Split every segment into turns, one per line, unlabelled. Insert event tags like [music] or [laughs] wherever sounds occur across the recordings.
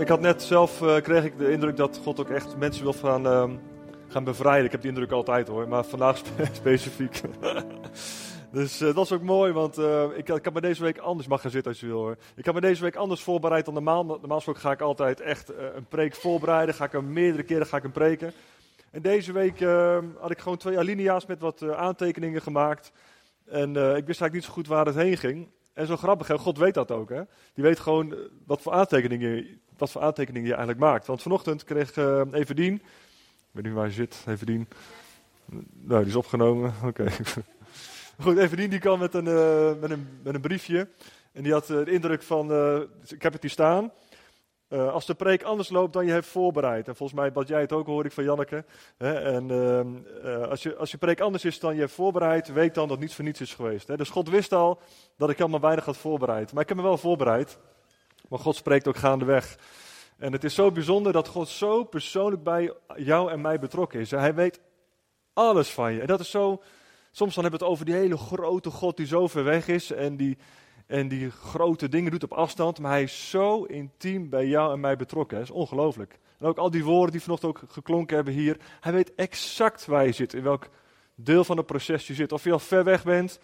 Ik had net zelf, uh, kreeg ik de indruk dat God ook echt mensen wil gaan, uh, gaan bevrijden. Ik heb die indruk altijd hoor, maar vandaag spe [laughs] specifiek. [laughs] dus uh, dat is ook mooi, want ik, ik had me deze week anders, mag gaan zitten als je wil hoor. Ik heb me deze week anders voorbereid dan normaal. Normaal gesproken ga ik altijd echt een preek voorbereiden, ga ik hem meerdere keren ga ik hem preken. En deze week had ik gewoon twee alinea's met wat aantekeningen gemaakt. En ik wist eigenlijk niet zo goed waar het heen ging. En zo grappig, hè? God weet dat ook. Hè? Die weet gewoon wat voor aantekeningen wat voor aantekeningen je eigenlijk maakt. Want vanochtend kreeg uh, Everdien, ik weet niet waar je zit, Everdien. Nou, die is opgenomen, [laughs] oké. Goed, Everdien die kwam met een, uh, met een, met een briefje. En die had uh, de indruk van, ik heb het hier staan. als de preek anders loopt dan je hebt voorbereid. En volgens mij bad jij het ook, hoor ik van Janneke. Hè? En als, je, als je preek anders is dan je hebt voorbereid, weet dan dat niets voor niets is geweest. Hè? Dus God wist al dat ik helemaal weinig had voorbereid. Maar ik heb me wel voorbereid. Maar God spreekt ook gaandeweg. En het is zo bijzonder dat God zo persoonlijk bij jou en mij betrokken is. Hij weet alles van je. En dat is zo. Soms dan hebben we het over die hele grote God die zo ver weg is en die, en die grote dingen doet op afstand. Maar hij is zo intiem bij jou en mij betrokken. Dat is ongelooflijk. En ook al die woorden die vanochtend ook geklonken hebben hier. Hij weet exact waar je zit, in welk deel van het proces je zit. Of je al ver weg bent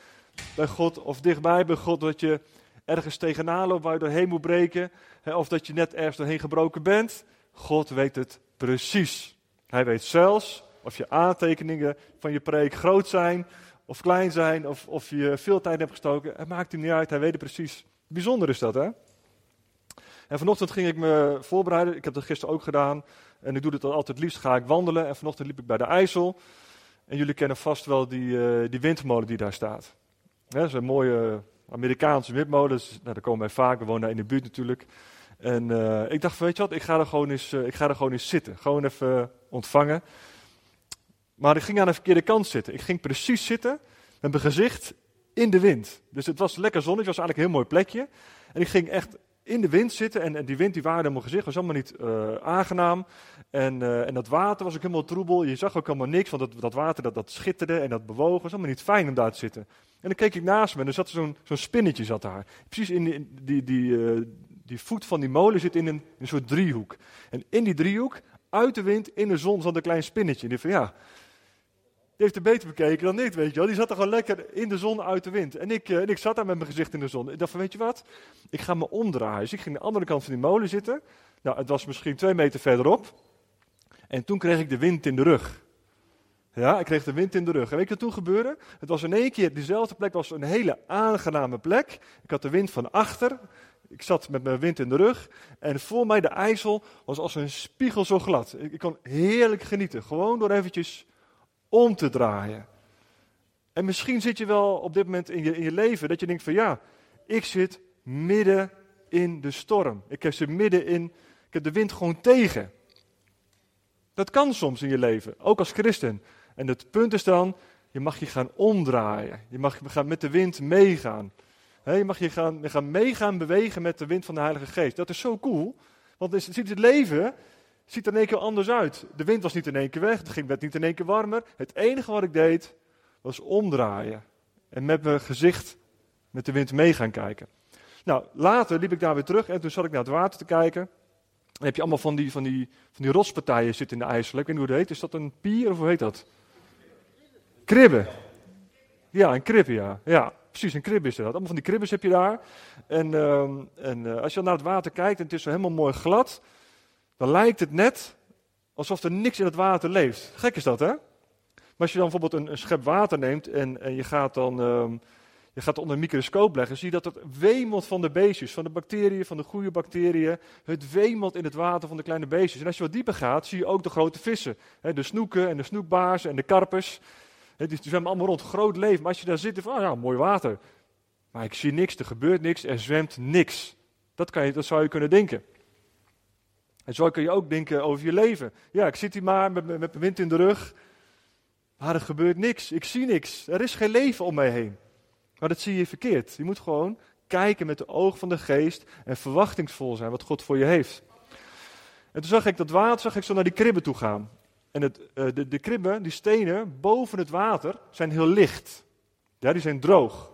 bij God of dichtbij bij God, dat je ergens tegenaan loopt waar je doorheen moet breken, of dat je net ergens doorheen gebroken bent. God weet het precies. Hij weet zelfs of je aantekeningen van je preek groot zijn of klein zijn, of, of je veel tijd hebt gestoken. Het maakt hem niet uit, hij weet het precies. Bijzonder is dat, hè? En vanochtend ging ik me voorbereiden. Ik heb dat gisteren ook gedaan. En ik doe het altijd liefst, ga ik wandelen. En vanochtend liep ik bij de IJssel. En jullie kennen vast wel die, uh, die windmolen die daar staat. dat is een mooie Amerikaanse windmolens, nou, daar komen wij vaak, we wonen daar in de buurt natuurlijk. En uh, ik dacht, weet je wat, ik ga, er gewoon eens, uh, ik ga er gewoon eens zitten. Gewoon even ontvangen. Maar ik ging aan de verkeerde kant zitten. Ik ging precies zitten met mijn gezicht in de wind. Dus het was lekker zonnetje, het was eigenlijk een heel mooi plekje. En ik ging echt in de wind zitten en, die wind die waarde mijn gezicht, was allemaal niet aangenaam. En, en dat water was ook helemaal troebel. Je zag ook helemaal niks, want dat, dat water dat, dat schitterde en dat bewoog. Was allemaal niet fijn om daar te zitten. En dan keek ik naast me en er zat zo'n zo'n spinnetje zat daar. Precies in die, die, die, uh, die voet van die molen zit in een, een soort driehoek. En in die driehoek, uit de wind, in de zon, zat een klein spinnetje. En die van ja, die heeft er beter bekeken dan ik, weet je wel. Die zat er gewoon lekker in de zon uit de wind. En ik, uh, en ik zat daar met mijn gezicht in de zon. Ik dacht van, weet je wat? Ik ga me omdraaien. Dus ik ging aan de andere kant van die molen zitten. Nou, het was misschien twee meter verderop. En toen kreeg ik de wind in de rug. Ja, ik kreeg de wind in de rug. En weet je wat toen gebeurde? Het was in één keer, diezelfde plek was een hele aangename plek. Ik had de wind van achter. Ik zat met mijn wind in de rug. En voor mij de IJssel was als een spiegel zo glad. Ik, ik kon heerlijk genieten. Gewoon door eventjes om te draaien. En misschien zit je wel op dit moment in je, in je leven dat je denkt van ja, ik zit midden in de storm. Ik heb ze midden in, ik heb de wind gewoon tegen. Dat kan soms in je leven, ook als christen. En het punt is dan, je mag je gaan omdraaien. Je mag met de wind meegaan. je mag je gaan, je gaan meegaan bewegen met de wind van de Heilige Geest. Dat is zo cool, want het ziet het leven ziet er in één keer anders uit. De wind was niet in één keer weg, het werd niet in één keer warmer. Het enige wat ik deed, was omdraaien. En met mijn gezicht met de wind mee gaan kijken. Nou, later liep ik daar weer terug en toen zat ik naar het water te kijken. Dan heb je allemaal van die, van die, van die rotspartijen zitten in de IJssel. Ik weet niet hoe dat heet. Is dat een pier of hoe heet dat? Kribben. Ja, een kribbe, ja. Ja, precies, een kribbe is dat. Allemaal van die kribbes heb je daar. En, uh, en uh, als je naar het water kijkt en het is zo helemaal mooi glad dan lijkt het net alsof er niks in het water leeft. Gek is dat, hè? Maar als je dan bijvoorbeeld een, schep water neemt en, en je gaat dan um, je gaat onder een microscoop leggen, zie je dat het wemelt van de beestjes, van de bacteriën, van de goede bacteriën. Het wemelt in het water van de kleine beestjes. En als je wat dieper gaat, zie je ook de grote vissen. Hè, de snoeken en de snoekbaarsen en de karpers. Hè, die, die zwemmen allemaal rond, groot leven. Maar als je daar zit, van, oh ja, mooi water. Maar ik zie niks, er gebeurt niks, er zwemt niks. Dat, kan je, dat zou je kunnen denken. En zo kun je ook denken over je leven. Ja, ik zit hier maar met, met, met wind in de rug. Maar er gebeurt niks. Ik zie niks. Er is geen leven om mij heen. Maar dat zie je verkeerd. Je moet gewoon kijken met de oog van de geest en verwachtingsvol zijn wat God voor je heeft. En toen zag ik dat water, zag ik zo naar die kribben toe gaan. En het, uh, de, de kribben, die stenen boven het water, zijn heel licht. Ja, die zijn droog.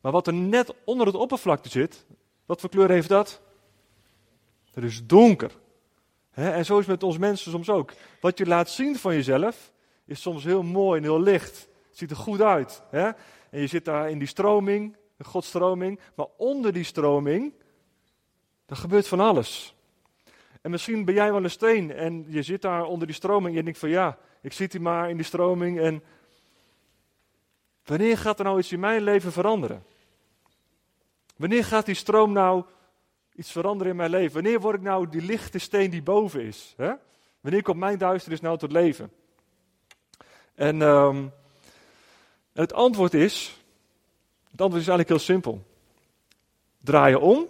Maar wat er net onder het oppervlakte zit, wat voor kleur heeft dat? Er is donker. en zo is het met ons mensen soms ook. Wat je laat zien van jezelf is soms heel mooi en heel licht. Het ziet er goed uit. En je zit daar in die stroming, de godstroming. Maar onder die stroming, er gebeurt van alles. En misschien ben jij wel een steen en je zit daar onder die stroming en je denkt van ja, ik zit hier maar in die stroming en wanneer gaat er nou iets in mijn leven veranderen? Wanneer gaat die stroom nou iets veranderen in mijn leven? Wanneer word ik nou die lichte steen die boven is? Hè? Wanneer komt mijn duisternis nou tot leven? En ehm, het antwoord is, het antwoord is eigenlijk heel simpel. Draai je om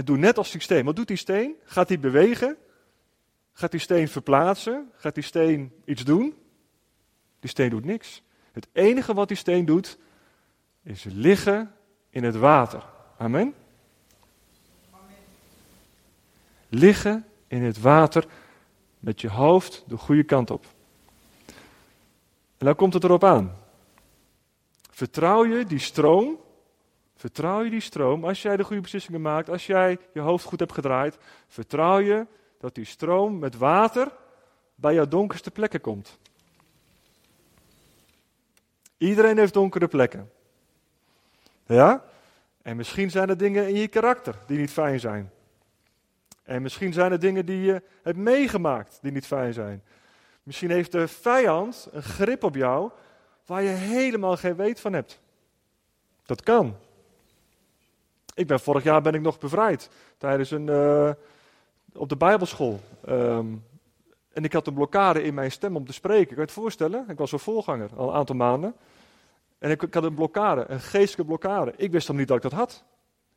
en doe net als die steen. Wat doet die steen? Gaat hij bewegen? Gaat die steen verplaatsen? Gaat die steen iets doen? Die steen doet niks. Het enige wat die steen doet, is liggen in het water. Amen. Liggen in het water met je hoofd de goede kant op. En dan komt het erop aan. Vertrouw je die stroom Vertrouw je die stroom, als jij de goede beslissingen maakt, als jij je hoofd goed hebt gedraaid, vertrouw je dat die stroom met water bij jouw donkerste plekken komt. Iedereen heeft donkere plekken. Ja? En misschien zijn er dingen in je karakter die niet fijn zijn. En misschien zijn er dingen die je hebt meegemaakt die niet fijn zijn. Misschien heeft de vijand een grip op jou waar je helemaal geen weet van hebt. Dat kan. Ik ben vorig jaar ben ik nog bevrijd tijdens een, uh, op de Bijbelschool. Um, en ik had een blokkade in mijn stem om te spreken. Kan je het voorstellen? Ik was een voorganger al een aantal maanden. En ik, ik, had een blokkade, een geestelijke blokkade. Ik wist dan niet dat ik dat had.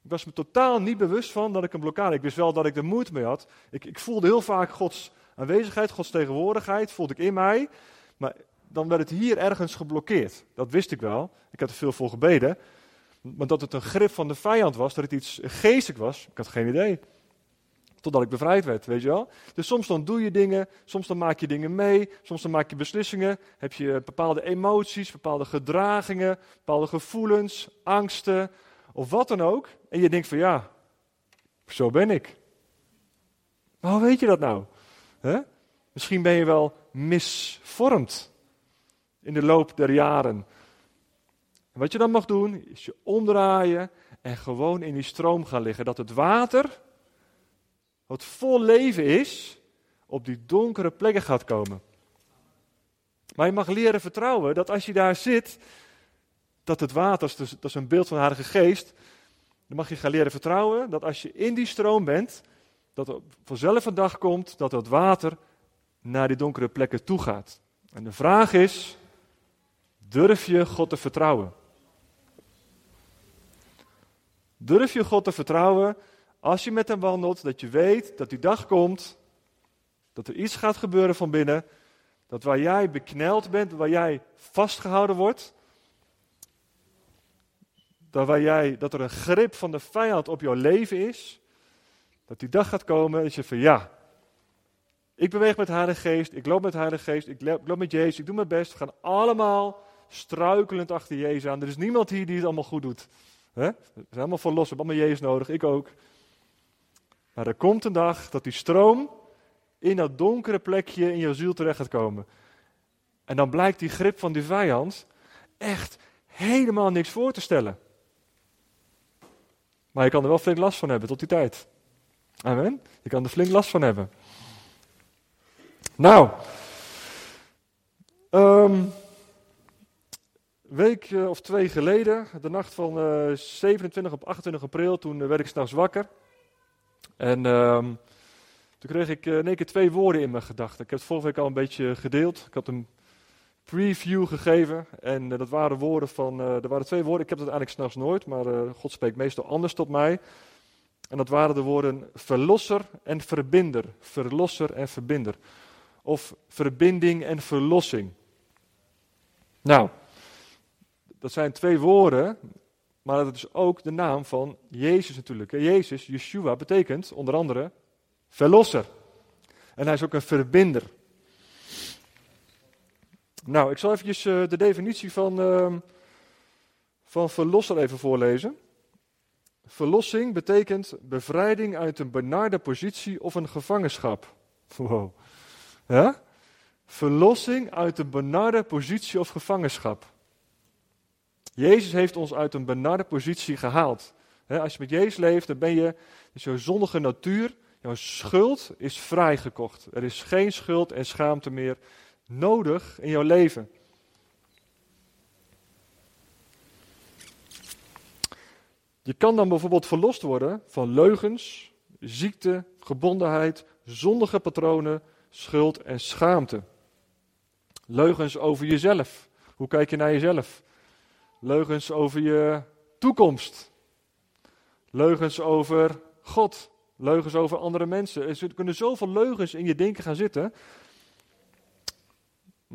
Ik was me totaal niet bewust van dat ik een blokkade. Ik wist wel dat ik er moeite mee had. Ik, ik voelde heel vaak Gods aanwezigheid, Gods tegenwoordigheid, voelde ik in mij. Maar dan werd het hier ergens geblokkeerd. Dat wist ik wel. Ik had er veel voor gebeden. Maar dat het een grip van de vijand was, dat het iets geestelijk was, ik had geen idee. Totdat ik bevrijd werd, weet je wel. Dus soms dan doe je dingen, soms dan maak je dingen mee, soms dan maak je beslissingen. Heb je bepaalde emoties, bepaalde gedragingen, bepaalde gevoelens, angsten of wat dan ook. En je denkt van ja, zo ben ik. Maar hoe weet je dat nou? Misschien ben je wel misvormd in de loop der jaren. En wat je dan mag doen, is je omdraaien en gewoon in die stroom gaan liggen. Dat het water, wat vol leven is, op die donkere plekken gaat komen. Maar je mag leren vertrouwen dat als je daar zit, dat het water, dat is een beeld van de Heilige Geest, dan mag je gaan leren vertrouwen dat als je in die stroom bent, dat er vanzelf een dag komt dat het water naar die donkere plekken toe gaat. En de vraag is, durf je God te vertrouwen? Durf je God te vertrouwen als je met hem wandelt, dat je weet dat die dag komt, dat er iets gaat gebeuren van binnen, dat waar jij bekneld bent, waar jij vastgehouden wordt, dat, waar jij, dat er een grip van de vijand op jouw leven is, dat die dag gaat komen dat je van ja, ik beweeg met Heilige Geest, ik loop met Heilige Geest, ik loop met Jezus, ik doe mijn best, we gaan allemaal struikelend achter Jezus aan. Er is niemand hier die het allemaal goed doet. He? We zijn allemaal voor los, we hebben allemaal Jezus nodig, ik ook. Maar er komt een dag dat die stroom in dat donkere plekje in je ziel terecht gaat komen. En dan blijkt die grip van die vijand echt helemaal niks voor te stellen. Maar je kan er wel flink last van hebben tot die tijd. Amen. Je kan er flink last van hebben. Nou, um, week eh, of twee geleden, de nacht van 27 eh, op 28 april, toen eh, werd ik s'nachts wakker. En ehm, toen kreeg ik in één keer twee woorden in mijn gedachten. Ik heb het vorige week al een beetje gedeeld. Ik had een preview gegeven. En dat waren woorden van. er waren twee woorden. Ik heb dat eigenlijk s'nachts nooit, maar God spreekt meestal anders tot mij. En dat waren de woorden verlosser en verbinder. Verlosser en verbinder. Of verbinding en verlossing. Nou, dat zijn twee woorden, maar dat is ook de naam van Jezus natuurlijk. Jezus, Yeshua, betekent onder andere verlosser. En hij is ook een verbinder. Nou, ik zal eventjes uh, de definitie van, uh, van verlosser even voorlezen. Verlossing betekent bevrijding uit een benarde positie of een gevangenschap. Wow. Verlossing uit een benarde positie of gevangenschap. Jezus heeft ons uit een benarde positie gehaald. als je met Jezus leeft, dan ben je, dus jouw zondige natuur, jouw schuld is vrijgekocht. Er is geen schuld en schaamte meer nodig in jouw leven. Je kan dan bijvoorbeeld verlost worden van leugens, ziekte, gebondenheid, zondige patronen, schuld en schaamte. Leugens over jezelf. Hoe kijk je naar jezelf? Leugens over je toekomst. Leugens over God. Leugens over andere mensen. Er kunnen zoveel leugens in je denken gaan zitten.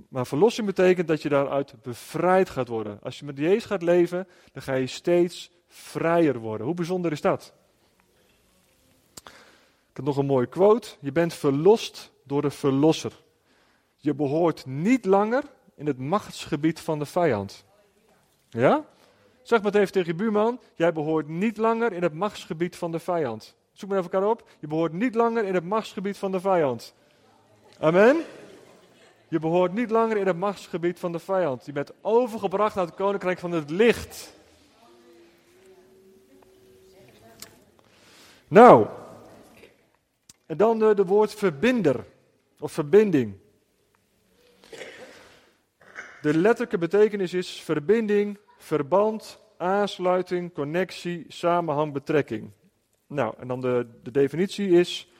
Maar verlossing betekent dat je daaruit bevrijd gaat worden. Als je met Jezus gaat leven, dan ga je steeds vrijer worden. Hoe bijzonder is dat? Ik heb nog een mooie quote. Je bent verlost door de verlosser. Je behoort niet langer in het machtsgebied van de vijand. Ja? Zeg maar even tegen je buurman, jij behoort niet langer in het machtsgebied van de vijand. Zoek maar even elkaar op. Je behoort niet langer in het machtsgebied van de vijand. Amen? Je behoort niet langer in het machtsgebied van de vijand. Je bent overgebracht naar het koninkrijk van het licht. Nou, en dan de, de woord verbinder of verbinding. De letterlijke betekenis is verbinding, verband, aansluiting, connectie, samenhang, betrekking. Nou, en dan de, de definitie is: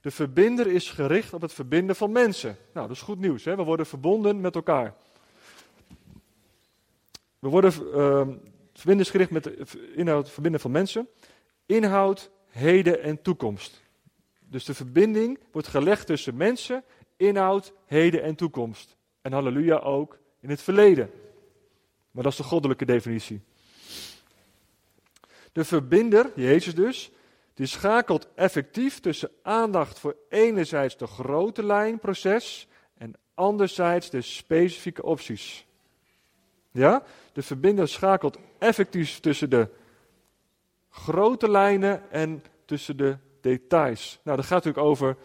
de verbinder is gericht op het verbinden van mensen. Nou, dat is goed nieuws. Hè? We worden verbonden met elkaar. We worden uh, verbinden gericht met inhoud verbinden van mensen. Inhoud, heden en toekomst. Dus de verbinding wordt gelegd tussen mensen, inhoud, heden en toekomst. En halleluja ook in het verleden. Maar dat is de goddelijke definitie. De verbinder, Jezus dus, die schakelt effectief tussen aandacht voor enerzijds de grote lijnproces en anderzijds de specifieke opties. Ja, de verbinder schakelt effectief tussen de grote lijnen en tussen de details. Nou, dat gaat natuurlijk over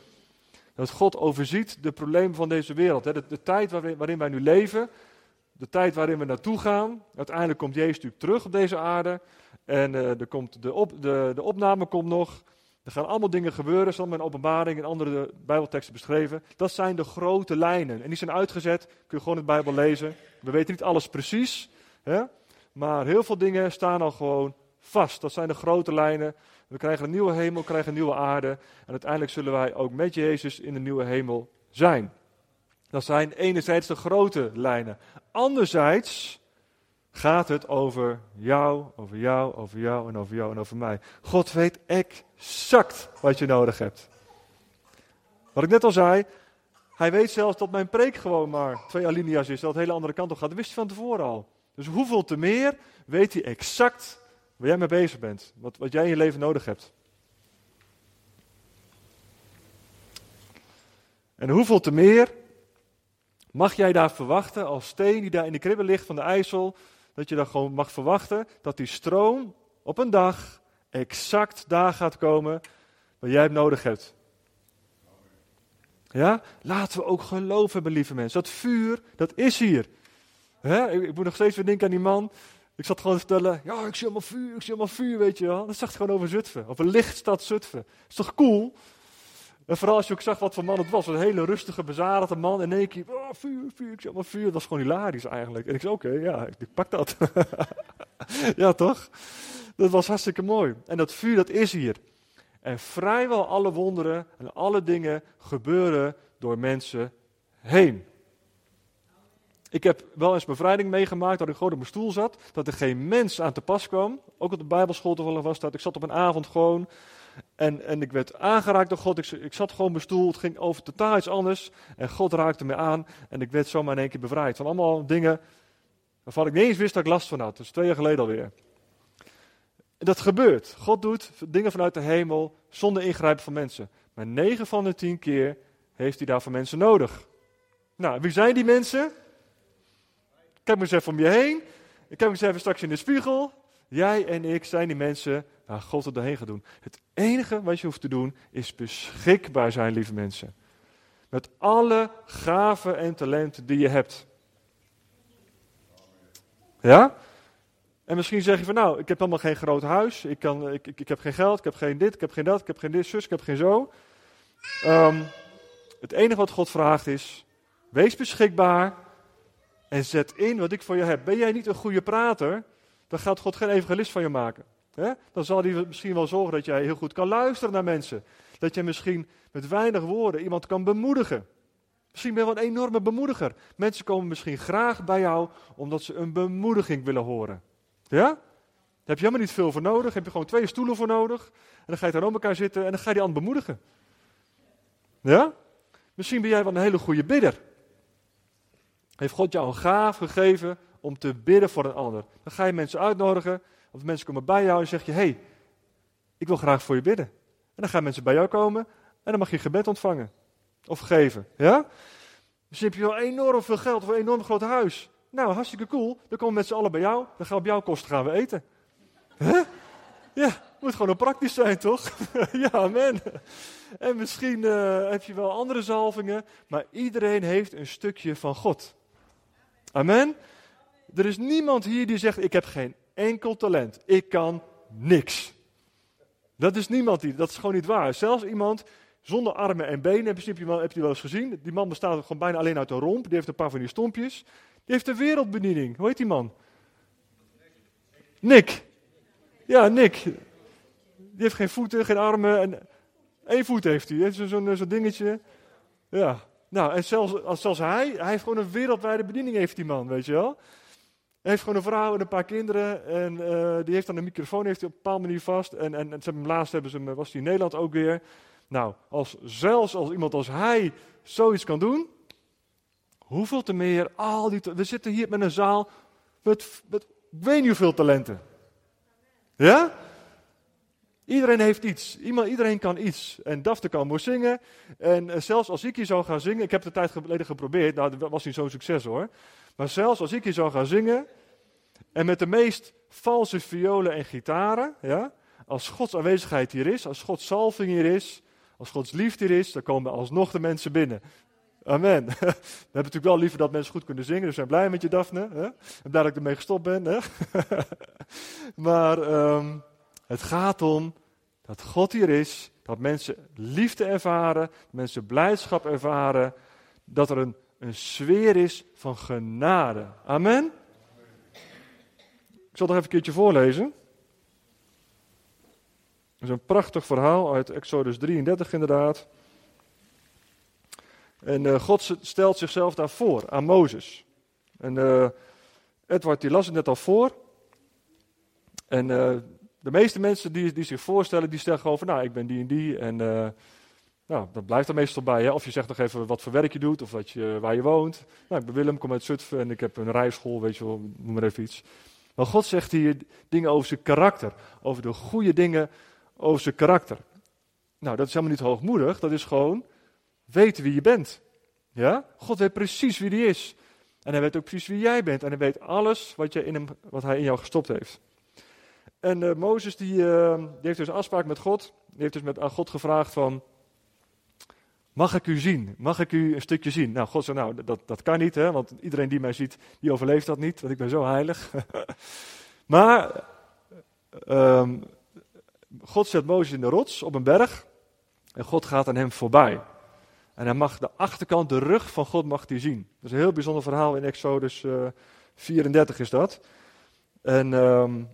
dat God overziet de problemen van deze wereld. De, de tijd waarin, waarin wij nu leven, de tijd waarin we naartoe gaan. Uiteindelijk komt Jezus natuurlijk terug op deze aarde. En uh, er komt de, op, de, de opname komt nog. Er gaan allemaal dingen gebeuren, zoals in openbaring en andere bijbelteksten beschreven. Dat zijn de grote lijnen. En die zijn uitgezet, kun je gewoon de Bijbel lezen. We weten niet alles precies, hè? maar heel veel dingen staan al gewoon vast. Dat zijn de grote lijnen. We krijgen een nieuwe hemel, krijgen een nieuwe aarde. En uiteindelijk zullen wij ook met Jezus in de nieuwe hemel zijn. Dat zijn enerzijds de grote lijnen. Anderzijds gaat het over jou, over jou, over jou en over jou en over mij. God weet exact wat je nodig hebt. Wat ik net al zei, hij weet zelfs dat mijn preek gewoon maar twee alinea's is, dat het hele andere kant op gaat. Dat wist hij van tevoren al. Dus hoeveel te meer weet hij exact waar jij mee bezig bent, wat, wat jij in je leven nodig hebt. En hoeveel te meer mag jij daar verwachten als steen die daar in de kribben ligt van de IJssel, dat je dan gewoon mag verwachten dat die stroom op een dag exact daar gaat komen waar jij het nodig hebt. Ja? Laten we ook geloof hebben, lieve mensen. Dat vuur, dat is hier. Ik, ik moet nog steeds weer denken aan die man ik zat gewoon te vertellen, ja, ik zie allemaal vuur, ik zie allemaal vuur, weet je wel. Dat zag gewoon over Zutphen, over lichtstad Zutphen. Is toch cool? En vooral als je ook zag wat voor man het was. Een hele rustige, bezadigde man. En in één keer, oh, vuur, vuur, ik zie allemaal vuur. Dat was gewoon hilarisch eigenlijk. En ik zei, oké, ja, ik pak dat. [laughs] ja, toch? Dat was hartstikke mooi. En dat vuur, dat is hier. En vrijwel alle wonderen en alle dingen gebeuren door mensen heen. Ik heb wel eens bevrijding meegemaakt dat ik gewoon op mijn stoel zat, dat er geen mens aan te pas kwam. Ook op de Bijbelschool toevallig was dat. Ik zat op een avond gewoon en, en ik werd aangeraakt door God. Ik, ik zat gewoon op mijn stoel, het ging over totaal iets anders. En God raakte me aan en ik werd zomaar in één keer bevrijd. Van allemaal dingen waarvan ik niet eens wist dat ik last van had. Is twee jaar geleden alweer. En dat gebeurt. God doet dingen vanuit de hemel zonder ingrijpen van mensen. Maar negen van de tien keer heeft hij daarvoor mensen nodig. Nou, wie zijn die mensen? Kijk maar eens even om je heen. Kijk maar eens even straks in de spiegel. Jij en ik zijn die mensen waar God het doorheen gaat doen. Het enige wat je hoeft te doen is beschikbaar zijn, lieve mensen. Met alle gaven en talenten die je hebt. Ja? En misschien zeg je van nou, ik heb helemaal geen groot huis, ik, kan, ik, ik, ik heb geen geld, ik heb geen dit, ik heb geen dat, ik heb geen dit, zus, ik heb geen zo. Um, het enige wat God vraagt is, wees beschikbaar en zet in wat ik voor je heb. Ben jij niet een goede prater, dan gaat God geen evangelist van je maken. Dan zal hij misschien wel zorgen dat jij heel goed kan luisteren naar mensen. Dat je misschien met weinig woorden iemand kan bemoedigen. Misschien ben je wel een enorme bemoediger. Mensen komen misschien graag bij jou omdat ze een bemoediging willen horen. Ja? Daar heb je helemaal niet veel voor nodig. heb je gewoon twee stoelen voor nodig. En dan ga je daar op elkaar zitten en dan ga je die ander bemoedigen. Ja? Misschien ben jij wel een hele goede bidder. Heeft God jou een gaaf gegeven om te bidden voor een ander. Dan ga je mensen uitnodigen, of mensen komen bij jou en zeg je, hey, ik wil graag voor je bidden. En dan gaan mensen bij jou komen en dan mag je gebed ontvangen. Of geven, ja? Dus heb je wel enorm veel geld of een enorm groot huis. Nou, hartstikke cool. Dan komen we met allen bij jou. Dan gaan we op jouw kosten gaan we eten. Huh? Ja, moet gewoon praktisch zijn, toch? [laughs] ja, amen. En misschien uh, heb je wel andere zalvingen, maar iedereen heeft een stukje van God. Amen. Er is niemand hier die zegt: Ik heb geen enkel talent. Ik kan niks. Dat is niemand die, dat is gewoon niet waar. Zelfs iemand zonder armen en benen, in principe heb je wel eens gezien. Die man bestaat gewoon bijna alleen uit een romp. Die heeft een paar van die stompjes. Die heeft een wereldbediening. Hoe heet die man? Nick. Ja, Nick. Die heeft geen voeten, geen armen. En één voet heeft hij. Heeft zo'n zo dingetje. Ja. Nou, en zelfs, als, zelfs hij, hij heeft gewoon een wereldwijde bediening, heeft die man, weet je wel. Hij heeft gewoon een vrouw en een paar kinderen. En uh, die heeft dan een microfoon heeft hij op een bepaalde manier vast. En, en, en ze hebben hem, laatst hebben ze hem, was hij in Nederland ook weer. Nou, als, zelfs als iemand als hij zoiets kan doen. Hoeveel te meer al die. We zitten hier met een zaal met, met weet niet hoeveel talenten. Ja? Iedereen heeft iets. Iedereen kan iets. En Dafte kan mooi zingen. En uh, zelfs als ik hier zou gaan zingen. Ik heb het een tijd geleden geprobeerd. Nou, dat was niet zo'n succes hoor. Maar zelfs als ik hier zou gaan zingen. En met de meest valse violen en gitaren. Ja, als Gods aanwezigheid hier is. Als Gods salving hier is. Als Gods liefde hier is. Dan komen alsnog de mensen binnen. Amen. [laughs] We hebben natuurlijk wel liever dat mensen goed kunnen zingen. Dus we zijn blij met je, Daphne. En blij dat ik ermee gestopt ben. Hè? [laughs] maar um, het gaat om dat God hier is. Dat mensen liefde ervaren. Mensen blijdschap ervaren. Dat er een een sfeer is van genade. Amen. Ik zal nog even een keertje voorlezen. Dat is een prachtig verhaal uit Exodus 33 inderdaad. En uh, God stelt zichzelf daar voor aan Mozes. En uh, Edward die las het net al voor. En uh, de meeste mensen die, die zich voorstellen, die gewoon van, nou, ik ben die en die. En nou, dat blijft er meestal bij. Hè? Of je zegt nog even wat voor werk je doet of wat je, waar je woont. Nou, ik ben Willem, kom uit Zutphen en ik heb een rijschool, weet je wel, noem maar even iets. Maar God zegt hier dingen over zijn karakter. Over de goede dingen over zijn karakter. Nou, dat is helemaal niet hoogmoedig. Dat is gewoon weten wie je bent. Ja? God weet precies wie die is. En hij weet ook precies wie jij bent. En hij weet alles wat, je in hem, wat hij in jou gestopt heeft. En uh, Mozes die, uh, die heeft dus afspraak met God. Die heeft dus met, aan God gevraagd van... Mag ik u zien? Mag ik u een stukje zien? Nou, God zei, nou, dat, dat kan niet, hè, want iedereen die mij ziet, die overleeft dat niet, want ik ben zo heilig. [laughs] maar um, God zet Mozes in de rots op een berg en God gaat aan hem voorbij. En hij mag de achterkant, de rug van God mag hij zien. Dat is een heel bijzonder verhaal in Exodus uh, eh, 34 is dat. En um,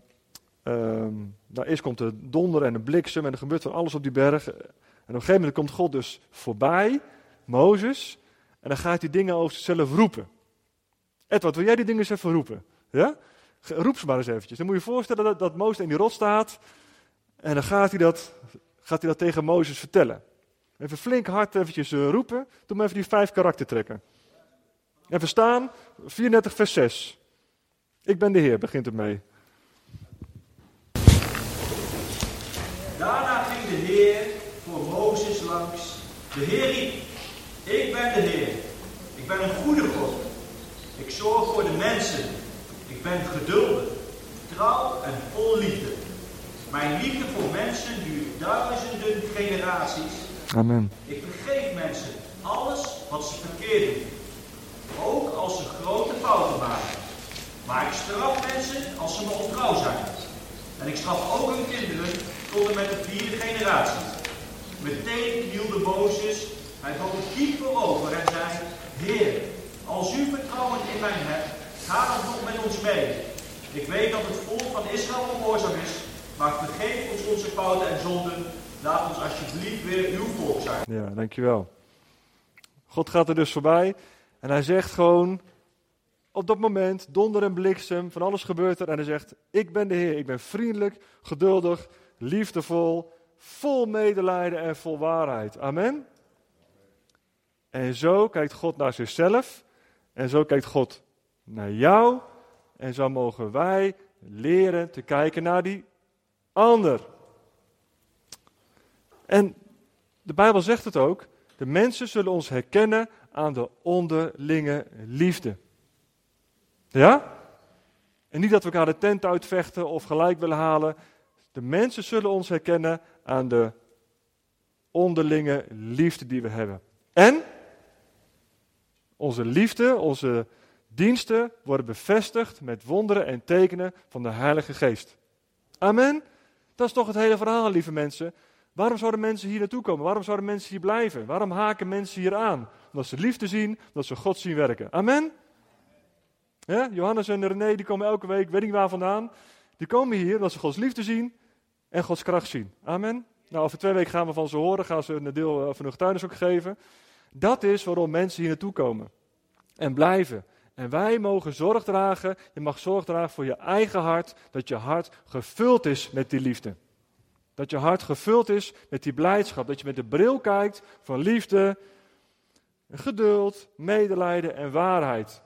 um, nou, eerst komt de donder en de bliksem en er gebeurt van alles op die berg. En op een gegeven moment komt God dus voorbij, Mozes, en dan gaat hij dingen over zichzelf roepen. Edward, wil jij die dingen eens even roepen? Ja? Roep ze maar eens eventjes. Dan moet je je voorstellen dat, dat Mozes in die rot staat, en dan gaat hij dat, gaat hij dat tegen Mozes vertellen. Even flink hard eventjes uh, roepen, doe maar even die vijf trekken. Even staan, 34 vers 6. Ik ben de Heer, begint het mee.
Daarna ging de Heer Mozes langs. De Heer riep, ik ben de Heer. Ik ben een goede God. Ik zorg voor de mensen. Ik ben geduldig. trouw en vol liefde. Mijn liefde voor mensen duurt duizenden generaties.
Amen.
Ik vergeef mensen alles wat ze verkeerd doen. Ook als ze grote fouten maken. Maar ik straf mensen als ze me ontrouw zijn. En ik straf ook hun kinderen tot en met de vierde generatie. Meteen knielde Mozes, hij boog diep voorover en zei, Heer, als u vertrouwen in mij hebt, ga dan nog met ons mee. Ik weet dat het volk van Israël ongehoorzaam is, maar vergeef ons onze fouten en zonden. Laat ons alsjeblieft weer uw volk zijn.
Ja, dankjewel. God gaat er dus voorbij en hij zegt gewoon, op dat moment, donder en bliksem, van alles gebeurt er. En hij zegt, ik ben de Heer, ik ben vriendelijk, geduldig, liefdevol, vol medelijden en vol waarheid. Amen. En zo kijkt God naar zichzelf en zo kijkt God naar jou. En zo mogen wij leren te kijken naar die ander. En de Bijbel zegt het ook, de mensen zullen ons herkennen aan de onderlinge liefde. Ja? En niet dat we elkaar de tent uitvechten of gelijk willen halen. De mensen zullen ons herkennen aan de onderlinge liefde die we hebben. En onze liefde, onze diensten worden bevestigd met wonderen en tekenen van de Heilige Geest. Amen. Dat is toch het hele verhaal, lieve mensen. Waarom zouden mensen hier naartoe komen? Waarom zouden mensen hier blijven? Waarom haken mensen hier aan? Omdat ze liefde zien, omdat ze God zien werken. Amen. Johannes en René die komen elke week, weet ik waar vandaan. Die komen hier omdat ze Gods liefde zien en Gods kracht zien. Amen. Nou, over twee weken gaan we van ze horen, gaan ze een deel van hun getuigenis ook geven. Dat is waarom mensen hier naartoe komen en blijven. En wij mogen zorg dragen, je mag zorg dragen voor je eigen hart, dat je hart gevuld is met die liefde. Dat je hart gevuld is met die blijdschap, dat je met de bril kijkt van liefde, geduld, medelijden en waarheid.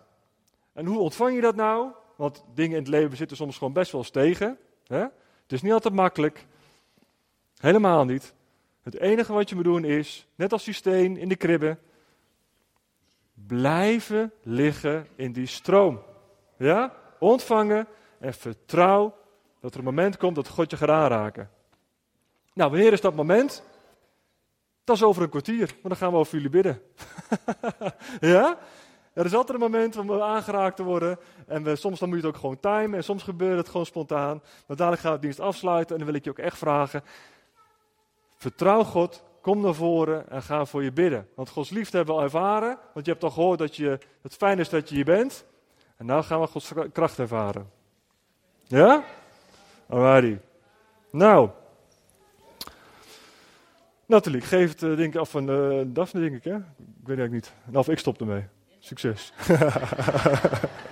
En hoe ontvang je dat nou? Want dingen in het leven zitten soms gewoon best wel eens tegen. Hè? Het is niet altijd makkelijk. Helemaal niet. Het enige wat je moet doen is, net als die steen in de kribbe, blijven liggen in die stroom. Ja? Ontvangen en vertrouw dat er een moment komt dat God je gaat aanraken. Nou, wanneer is dat moment? Dat is over een kwartier, maar dan gaan we over jullie bidden. [laughs] ja? Er is altijd een moment om aangeraakt te worden. En soms dan moet je het ook gewoon timen. En soms gebeurt het gewoon spontaan. Maar dadelijk gaan we de dienst afsluiten. En dan wil ik je ook echt vragen. Vertrouw God. Kom naar voren en ga voor je bidden. Want Gods liefde hebben we al ervaren. Want je hebt al gehoord dat je, het fijn is dat je hier bent. En nu gaan we Gods kracht ervaren. Ja? Alrighty. Nou. Nathalie, ik geef het uh, denk ik af van uh, Daphne, denk ik hè? Ik weet eigenlijk niet. Of ik stop ermee. Succes. [laughs]